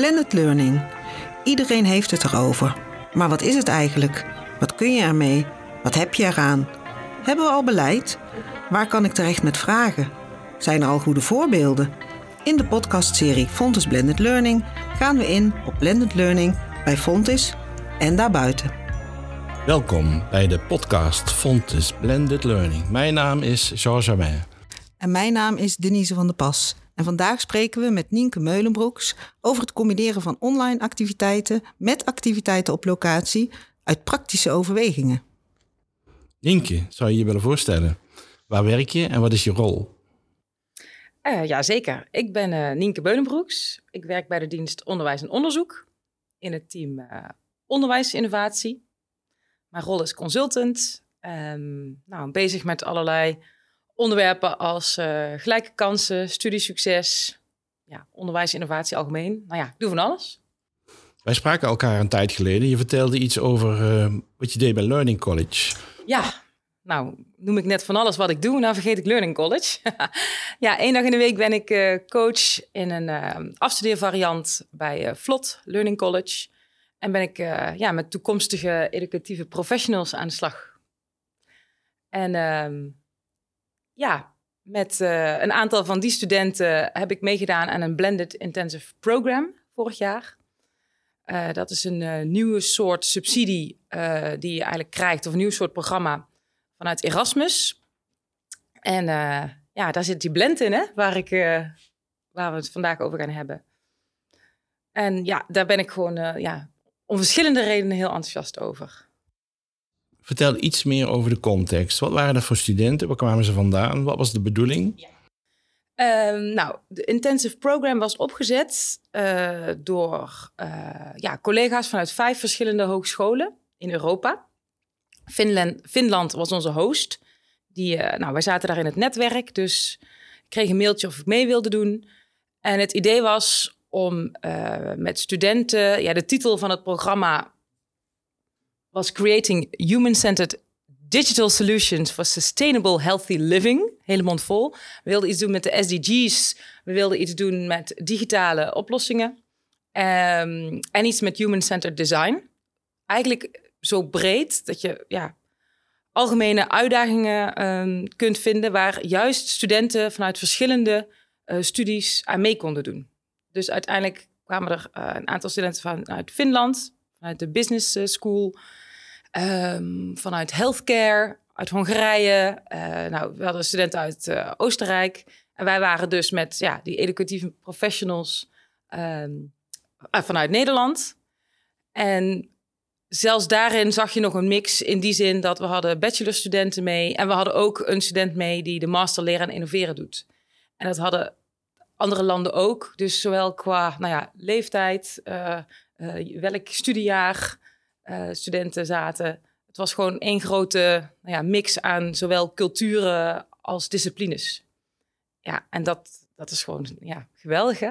Blended learning. Iedereen heeft het erover. Maar wat is het eigenlijk? Wat kun je ermee? Wat heb je eraan? Hebben we al beleid? Waar kan ik terecht met vragen? Zijn er al goede voorbeelden? In de podcastserie Fontis Blended Learning gaan we in op blended learning bij Fontis en daarbuiten. Welkom bij de podcast Fontis Blended Learning. Mijn naam is Georges Germain. En mijn naam is Denise van der Pas. En vandaag spreken we met Nienke Meulenbroeks over het combineren van online activiteiten met activiteiten op locatie uit praktische overwegingen. Nienke, zou je je willen voorstellen? Waar werk je en wat is je rol? Uh, ja, zeker. Ik ben uh, Nienke Beulenbroeks. Ik werk bij de dienst Onderwijs en Onderzoek in het team uh, Onderwijsinnovatie. Mijn rol is consultant. Um, nou, bezig met allerlei onderwerpen als gelijke kansen, studiesucces, ja, onderwijsinnovatie algemeen. Nou ja, ik doe van alles. Wij spraken elkaar een tijd geleden. Je vertelde iets over wat je deed bij Learning College. Ja, nou, noem ik net van alles wat ik doe, nou vergeet ik Learning College. ja, één dag in de week ben ik uh, coach in een afstudeervariant bij Vlot Learning College. En ben ik ja, met toekomstige educatieve professionals aan de slag. En ehm, ja, met een aantal van die studenten heb ik meegedaan aan een Blended Intensive Program vorig jaar. dat is een nieuwe soort subsidie die je eigenlijk krijgt, of een nieuw soort programma vanuit Erasmus. En ja, daar zit die blend in, hè, waar, ik, waar we het vandaag over gaan hebben. En ja, daar ben ik gewoon ja, om verschillende redenen heel enthousiast over. Vertel iets meer over de context. Wat waren dat voor studenten? Waar kwamen ze vandaan? Wat was de bedoeling? Uh, nou, de intensive program was opgezet door ja, collega's vanuit vijf verschillende hogescholen in Europa. Finland, Finland was onze host. Die, uh, nou, wij zaten daar in het netwerk, dus ik kreeg een mailtje of ik mee wilde doen. En het idee was om met studenten, ja, de titel van het programma was Creating Human-Centered Digital Solutions for Sustainable Healthy Living. Helemaal vol. We wilden iets doen met de SDG's. We wilden iets doen met digitale oplossingen. Um, en iets met human-centered design. Eigenlijk zo breed dat je ja, algemene uitdagingen um, kunt vinden waar juist studenten vanuit verschillende uh, studies aan mee konden doen. Dus uiteindelijk kwamen er uh, een aantal studenten vanuit Finland, vanuit de business eh, school, um, vanuit healthcare, uit Hongarije. Uh, nou, we hadden studenten uit Oostenrijk. En wij waren dus met ja, die educatieve professionals um, vanuit Nederland. En zelfs daarin zag je nog een mix in die zin dat we hadden bachelorstudenten mee en we hadden ook een student mee die de master leren en innoveren doet. En dat hadden andere landen ook. Dus zowel qua nou ja, leeftijd, uh, welk studiejaar uh, studenten zaten. Het was gewoon één grote nou ja, mix aan zowel culturen als disciplines. Ja, en dat, dat is gewoon ja, geweldig, hè?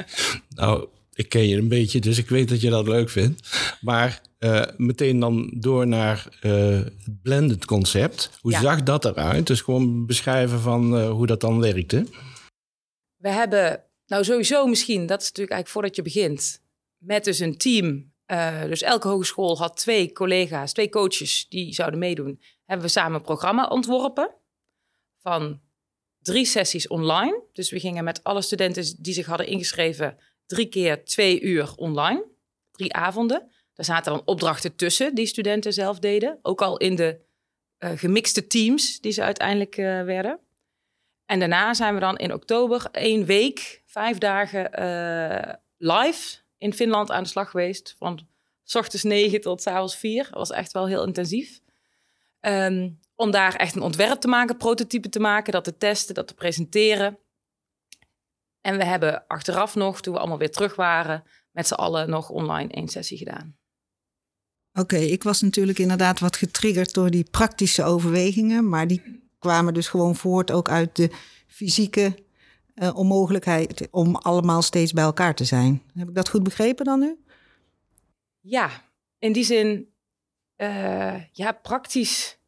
nou, ik ken je een beetje, dus ik weet dat je dat leuk vindt. Maar uh, meteen dan door naar uh, het blended concept. Hoe zag dat eruit? Dus gewoon beschrijven van uh, hoe dat dan werkte. We hebben, nou sowieso misschien, dat is natuurlijk eigenlijk voordat je begint, met dus een team. dus elke hogeschool had twee collega's, twee coaches die zouden meedoen. Hebben we samen een programma ontworpen van drie sessies online. Dus we gingen met alle studenten die zich hadden ingeschreven drie keer twee uur online, drie avonden. Daar zaten dan opdrachten tussen die studenten zelf deden. Ook al in de uh, gemixte teams die ze uiteindelijk uh, werden. En daarna zijn we dan in oktober één week, vijf dagen live in Finland aan de slag geweest. Van s ochtends negen tot s avonds vier. Was echt wel heel intensief. Um, om daar echt een ontwerp te maken, prototype te maken, dat te testen, dat te presenteren. En we hebben achteraf nog, toen we allemaal weer terug waren, met z'n allen nog online één sessie gedaan. Oké, ik was natuurlijk inderdaad wat getriggerd door die praktische overwegingen, maar die kwamen dus gewoon voort ook uit de fysieke uh, onmogelijkheid om allemaal steeds bij elkaar te zijn. Heb ik dat goed begrepen dan nu? Ja, in die zin, uh, ja, praktisch.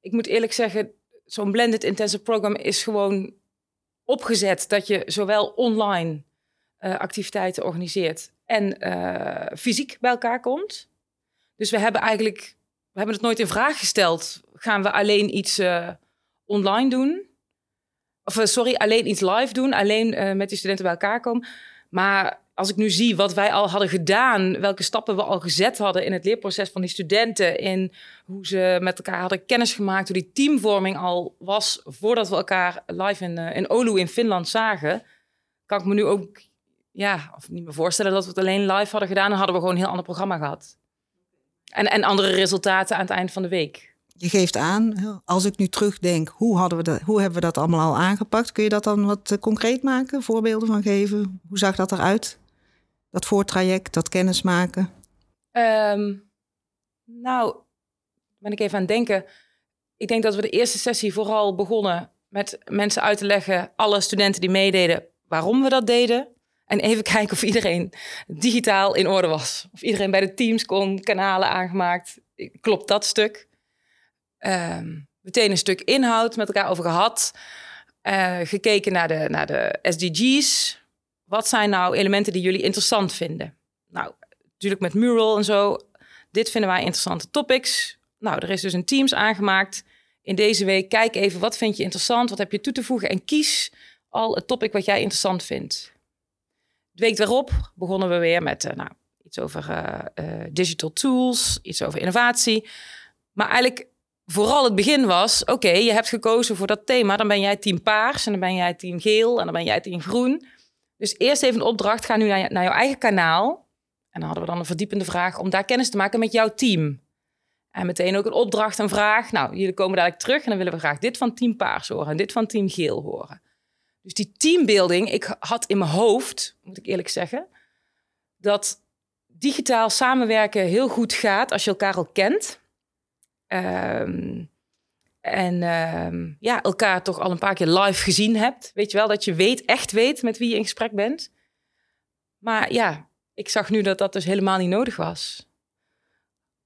Ik moet eerlijk zeggen, zo'n blended intensive program is gewoon opgezet dat je zowel online activiteiten organiseert en fysiek bij elkaar komt. Dus we hebben eigenlijk, we hebben het nooit in vraag gesteld. Gaan we alleen iets online doen? Of sorry, alleen iets live doen, alleen met die studenten bij elkaar komen. Maar als ik nu zie wat wij al hadden gedaan, welke stappen we al gezet hadden in het leerproces van die studenten, in hoe ze met elkaar hadden kennis gemaakt, hoe die teamvorming al was voordat we elkaar live in, uh, in Oulu in Finland zagen, kan ik me nu ook ja, of niet meer voorstellen dat we het alleen live hadden gedaan. Dan hadden we gewoon een heel ander programma gehad. En, en andere resultaten aan het eind van de week. Je geeft aan, als ik nu terugdenk, hoe, hadden we dat, hoe hebben we dat allemaal al aangepakt? Kun je dat dan wat eh, concreet maken, voorbeelden van geven? Hoe zag dat eruit? dat voortraject, dat kennismaken? Um, nou, ben ik even aan het denken. Ik denk dat we de eerste sessie vooral begonnen met mensen uit te leggen, alle studenten die meededen, waarom we dat deden. En even kijken of iedereen digitaal in orde was. Of iedereen bij de teams kon, kanalen aangemaakt. Klopt dat stuk? Um, meteen een stuk inhoud met elkaar over gehad. Uh, gekeken naar de, naar de SDG's. Wat zijn nou elementen die jullie interessant vinden? Nou, natuurlijk met Mural en zo. Dit vinden wij interessante topics. Nou, er is dus een Teams aangemaakt. In deze week kijk even wat vind je interessant, wat heb je toe te voegen en kies al het topic wat jij interessant vindt. De week daarop begonnen we weer met uh, nou, iets over uh, digital tools, iets over innovatie. Maar eigenlijk vooral het begin was: oké, je hebt gekozen voor dat thema, dan ben jij team paars en dan ben jij team geel en dan ben jij team groen. Dus eerst even een opdracht, ga nu naar, naar jouw eigen kanaal. En dan hadden we dan een verdiepende vraag om daar kennis te maken met jouw team. En meteen ook een opdracht, een vraag. Nou, jullie komen dadelijk terug en dan willen we graag dit van team paars horen en dit van team geel horen. Dus die teambuilding, ik had in mijn hoofd, moet ik eerlijk zeggen, dat digitaal samenwerken heel goed gaat als je elkaar al kent. Um, en uh, ja, elkaar toch al een paar keer live gezien hebt. Weet je wel, dat je weet, echt weet met wie je in gesprek bent. Maar ja, ik zag nu dat dat dus helemaal niet nodig was.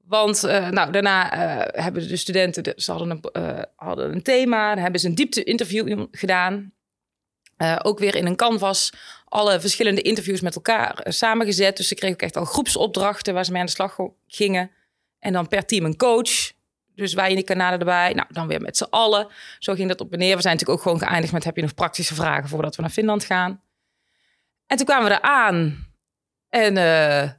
Want uh, nou, daarna uh, hebben de studenten, ze hadden een, uh, hadden een thema, hebben ze een diepte-interview gedaan. ook weer in een canvas alle verschillende interviews met elkaar samengezet. Dus ze kregen ook echt al groepsopdrachten waar ze mee aan de slag gingen. En dan per team een coach. Dus wij in die kanalen erbij. Nou, dan weer met z'n allen. Zo ging dat op en neer. We zijn natuurlijk ook gewoon geëindigd met... heb je nog praktische vragen voordat we naar Finland gaan? En toen kwamen we er aan. En uh,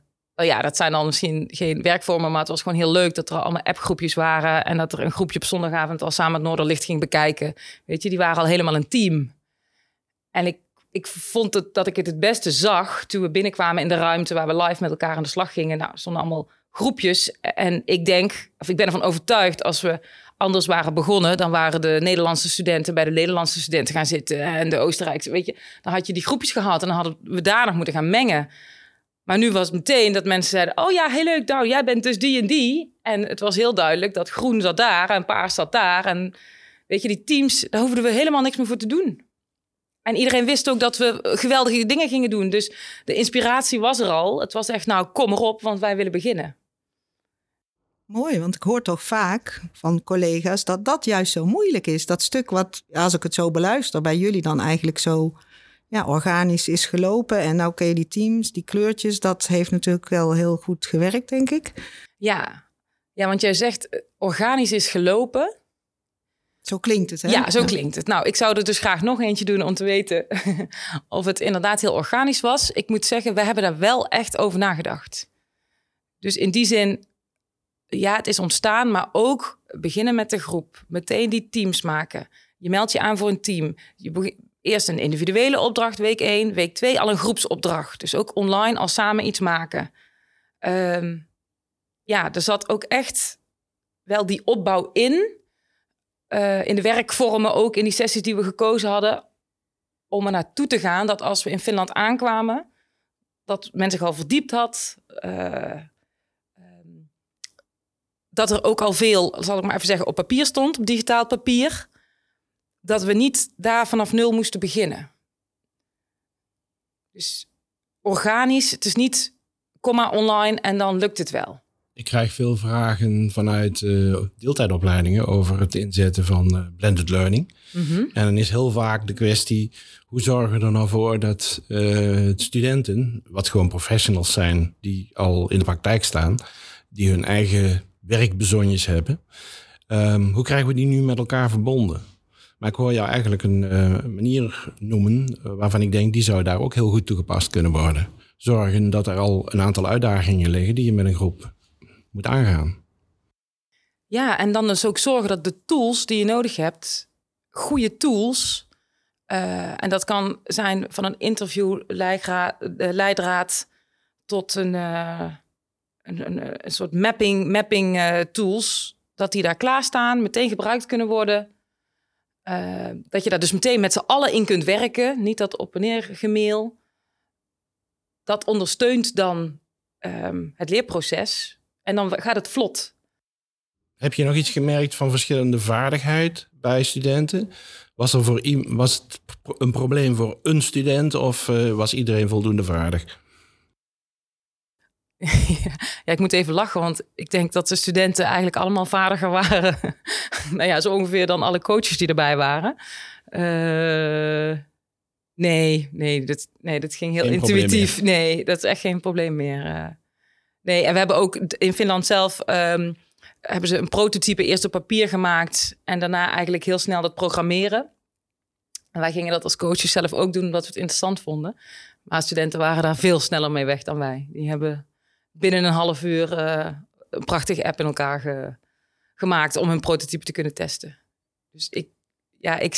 ja, dat zijn dan misschien geen werkvormen... maar het was gewoon heel leuk dat er allemaal appgroepjes waren... en dat er een groepje op zondagavond al samen het Noorderlicht ging bekijken. Weet je, die waren al helemaal een team. En ik, ik vond het, dat ik het het beste zag toen we binnenkwamen in de ruimte... waar we live met elkaar aan de slag gingen. Nou, stonden allemaal groepjes. En ik denk, of ik ben ervan overtuigd, als we anders waren begonnen, dan waren de Nederlandse studenten bij de Nederlandse studenten gaan zitten en de Oostenrijkse, weet je, dan had je die groepjes gehad en dan hadden we daar nog moeten gaan mengen. Maar nu was het meteen dat mensen zeiden: Oh ja, heel leuk, nou, jij bent dus die en die. En het was heel duidelijk dat groen zat daar en paars zat daar. En weet je, die teams, daar hoefden we helemaal niks meer voor te doen. En iedereen wist ook dat we geweldige dingen gingen doen. Dus de inspiratie was er al. Het was echt, nou, kom erop, want wij willen beginnen. Mooi, want ik hoor toch vaak van collega's dat dat juist zo moeilijk is. Dat stuk wat, als ik het zo beluister, bij jullie dan eigenlijk zo ja, organisch is gelopen. En nou oké, die teams, die kleurtjes, dat heeft natuurlijk wel heel goed gewerkt, denk ik. Ja, ja want jij zegt eh, organisch is gelopen. Zo klinkt het, hè? Ja, zo klinkt het. Nou, ik zou er dus graag nog eentje doen om te weten of het inderdaad heel organisch was. Ik moet zeggen, we hebben daar wel echt over nagedacht. Dus in die zin ja, het is ontstaan, maar ook beginnen met de groep. Meteen die teams maken. Je meldt je aan voor een team. Je eerst een individuele opdracht, week 1. Week 2 al een groepsopdracht. Dus ook online al samen iets maken. Um, ja, er zat ook echt wel die opbouw in. Uh, in de werkvormen ook, in die sessies die we gekozen hadden. Om er naartoe te gaan dat als we in Finland aankwamen... dat men zich al verdiept had... Uh, dat er ook al veel, zal ik maar even zeggen, op papier stond, op digitaal papier. Dat we niet daar vanaf nul moesten beginnen. Dus organisch, het is niet komma online en dan lukt het wel. Ik krijg veel vragen vanuit uh, deeltijdopleidingen over het inzetten van uh, blended learning. Mhm. En dan is heel vaak de kwestie, hoe zorgen we er nou voor dat uh, studenten, wat gewoon professionals zijn, die al in de praktijk staan, die hun eigen werkbezonjes hebben, um, hoe krijgen we die nu met elkaar verbonden? Maar ik hoor jou eigenlijk een manier noemen waarvan ik denk, die zou daar ook heel goed toegepast kunnen worden. Zorgen dat er al een aantal uitdagingen liggen die je met een groep moet aangaan. Ja, en dan dus ook zorgen dat de tools die je nodig hebt, goede tools. Uh, en dat kan zijn van een interview leidraad tot een, een, een, een, soort mapping, mapping uh, tools. Dat die daar klaarstaan, meteen gebruikt kunnen worden. dat je daar dus meteen met z'n allen in kunt werken. Niet dat op en neer gemail. Dat ondersteunt dan um, het leerproces. En dan gaat het vlot. Heb je nog iets gemerkt van verschillende vaardigheid bij studenten? Was, er voor, was het een probleem voor een student of was iedereen voldoende vaardig? ja, ik moet even lachen, want ik denk dat de studenten eigenlijk allemaal vaardiger waren. nou ja, zo ongeveer dan alle coaches die erbij waren. Uh, nee, nee, dat, nee, dat ging heel intuïtief. Nee, dat is echt geen probleem meer. Uh. Nee, en we hebben ook in Finland zelf um, hebben ze een prototype eerst op papier gemaakt en daarna eigenlijk heel snel dat programmeren. En wij gingen dat als coaches zelf ook doen omdat we het interessant vonden. Maar studenten waren daar veel sneller mee weg dan wij. Die hebben binnen een half uur uh, een prachtige app in elkaar gemaakt om hun prototype te kunnen testen. Dus ik, ja, ik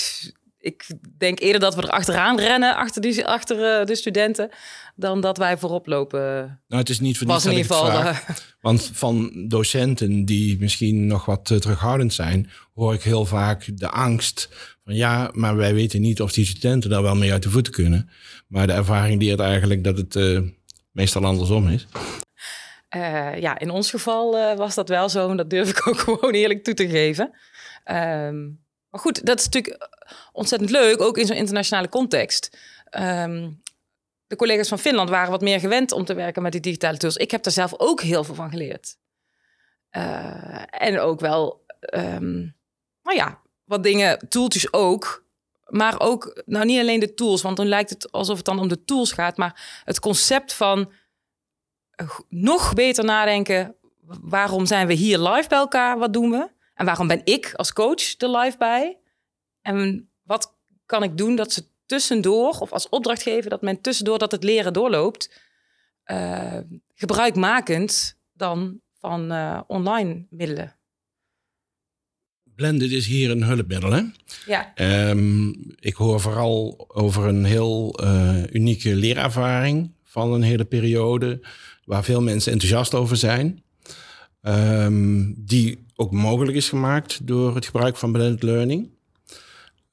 ik denk eerder dat we er achteraan rennen, achter, die, achter uh, de studenten, dan dat wij voorop lopen. Nou, het is niet voor niets in ieder geval. Vraag, eh, want van docenten die misschien nog wat terughoudend zijn, hoor ik heel vaak de angst van ja, maar wij weten niet of die studenten daar wel mee uit de voeten kunnen. Maar de ervaring leert eigenlijk dat het meestal andersom is. Ja, in ons geval was dat wel zo en dat durf ik ook gewoon eerlijk toe te geven. Ehm, maar goed, dat is natuurlijk ontzettend leuk, ook in zo'n internationale context. Ehm, de collega's van Finland waren wat meer gewend om te werken met die digitale tools. Ik heb daar zelf ook heel veel van geleerd. Uh, en ook wel, um, nou ja, wat dingen, tooltjes ook. Maar ook, nou niet alleen de tools, want dan lijkt het alsof het dan om de tools gaat. Maar het concept van nog beter nadenken. Waarom zijn we hier live bij elkaar? Wat doen we? En waarom ben ik als coach er live bij? En wat kan ik doen dat ze tussendoor, of als opdrachtgever, dat men tussendoor dat het leren doorloopt, uh, gebruikmakend dan van uh, online middelen. Blended is hier een hulpmiddel, hè? Ja. Um, ik hoor vooral over een heel uh, unieke leerervaring van een hele periode, waar veel mensen enthousiast over zijn. Um, die ook mogelijk is gemaakt door het gebruik van blended learning.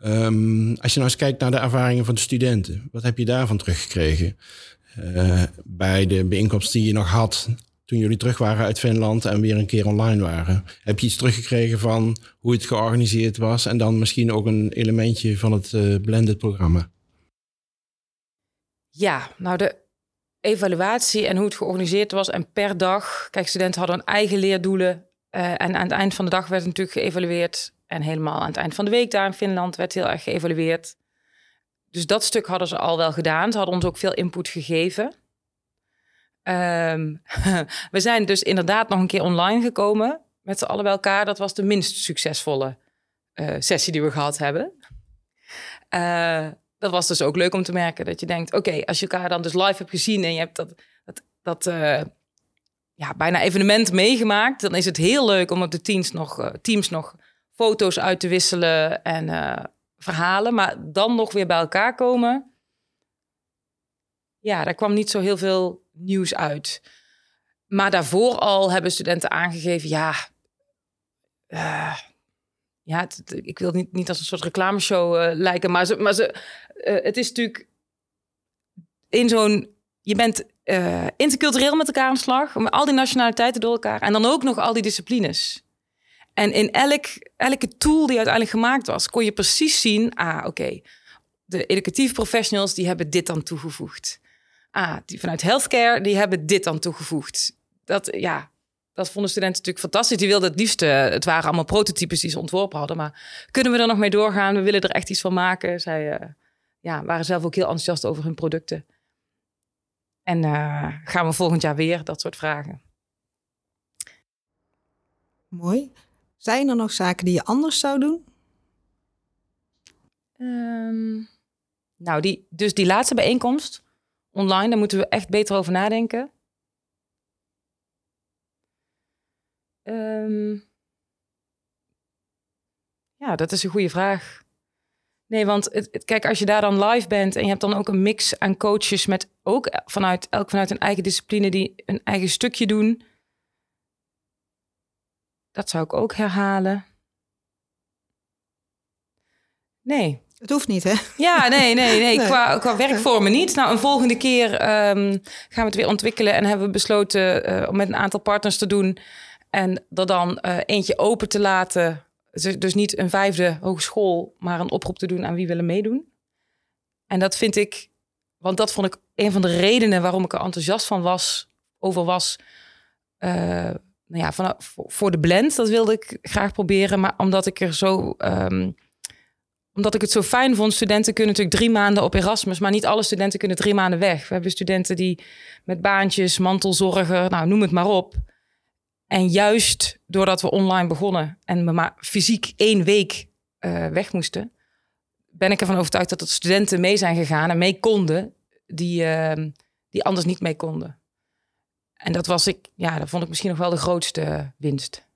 Um, als je nou eens kijkt naar de ervaringen van de studenten, wat heb je daarvan teruggekregen? Uh, bij de bijeenkomst die je nog had toen jullie terug waren uit Finland en weer een keer online waren. Heb je iets teruggekregen van hoe het georganiseerd was en dan misschien ook een elementje van het uh, blended programma? Ja, nou de evaluatie en hoe het georganiseerd was en per dag. Kijk, studenten hadden hun eigen leerdoelen uh, en aan het eind van de dag werd natuurlijk geëvalueerd en helemaal aan het eind van de week daar in Finland werd heel erg geëvalueerd. Dus dat stuk hadden ze al wel gedaan. Ze hadden ons ook veel input gegeven. Um, we zijn dus inderdaad nog een keer online gekomen met z'n allen bij elkaar. Dat was de minst succesvolle uh, sessie die we gehad hebben. Uh, dat was dus ook leuk om te merken dat je denkt: oké, als je elkaar dan dus live hebt gezien en je hebt dat, dat, dat uh, ja, bijna evenement meegemaakt, dan is het heel leuk om op de teams nog, teams nog foto's uit te wisselen en uh, verhalen. Maar dan nog weer bij elkaar komen. Ja, daar kwam niet zo heel veel nieuws uit. Maar daarvoor al hebben studenten aangegeven, ja, ja, ik wil niet, niet als een soort reclameshow uh, lijken, maar, ze, maar ze, het is natuurlijk in zo'n, je bent intercultureel met elkaar aan de slag, met al die nationaliteiten door elkaar en dan ook nog al die disciplines. En in elk, elke tool die uiteindelijk gemaakt was, kon je precies zien: ah, oké, de educatieve professionals die hebben dit dan toegevoegd. Ah, die vanuit healthcare die hebben dit dan toegevoegd. Dat ja, dat vonden studenten natuurlijk fantastisch. Die wilden het liefst, eh, het waren allemaal prototypes die ze ontworpen hadden. Maar kunnen we er nog mee doorgaan? We willen er echt iets van maken. Zij uh, ja, waren zelf ook heel enthousiast over hun producten. En uh, gaan we volgend jaar weer dat soort vragen. Mooi. Zijn er nog zaken die je anders zou doen? Um, nou, die, dus die laatste bijeenkomst online, daar moeten we echt beter over nadenken. Um, ja, dat is een goede vraag. Nee, want het, kijk, als je daar dan live bent en je hebt dan ook een mix aan coaches met ook vanuit elk vanuit een eigen discipline die een eigen stukje doen. Dat zou ik ook herhalen. Nee. Het hoeft niet, hè? Ja, nee, nee, nee. Qua, qua werkvormen niet. Nou, een volgende keer um, gaan we het weer ontwikkelen en hebben we besloten uh, om met een aantal partners te doen en er dan uh, eentje open te laten. Dus, dus niet een vijfde hogeschool, maar een oproep te doen aan wie willen meedoen. En dat vind ik, want dat vond ik een van de redenen waarom ik er enthousiast van was, over was. Uh, nou ja, voor de blend, dat wilde ik graag proberen. Maar omdat ik er zo. Um, omdat ik het zo fijn vond, studenten kunnen natuurlijk drie maanden op Erasmus, maar niet alle studenten kunnen drie maanden weg. We hebben studenten die met baantjes, mantelzorger, nou noem het maar op. En juist doordat we online begonnen en we maar fysiek één week uh, weg moesten, ben ik ervan overtuigd dat er studenten mee zijn gegaan en mee konden die, uh, die anders niet mee konden. En dat was ik, ja, dat vond ik misschien nog wel de grootste winst.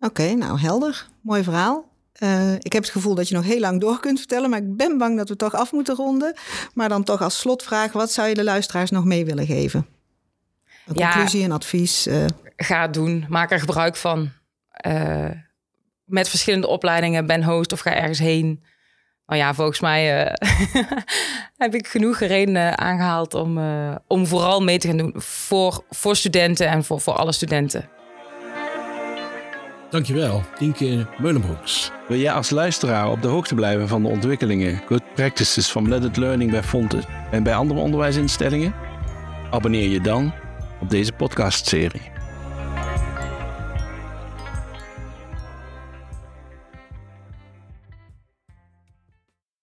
Oké, nou helder. Mooi verhaal. Uh, ik heb het gevoel dat je nog heel lang door kunt vertellen, maar ik ben bang dat we toch af moeten ronden. Maar dan toch als slotvraag, wat zou je de luisteraars nog mee willen geven? Een ja, conclusie, een advies? Uh... Ga het doen. Maak er gebruik van. Uh, met verschillende opleidingen. Ben host of ga ergens heen. Nou ja, volgens mij heb ik genoeg redenen aangehaald om, om vooral mee te gaan doen voor, voor studenten en voor, voor alle studenten. Dankjewel, Dienke Meulenbroeks. Wil jij als luisteraar op de hoogte blijven van de ontwikkelingen, good practices van blended learning bij Fontes en bij andere onderwijsinstellingen? Abonneer je dan op deze podcastserie.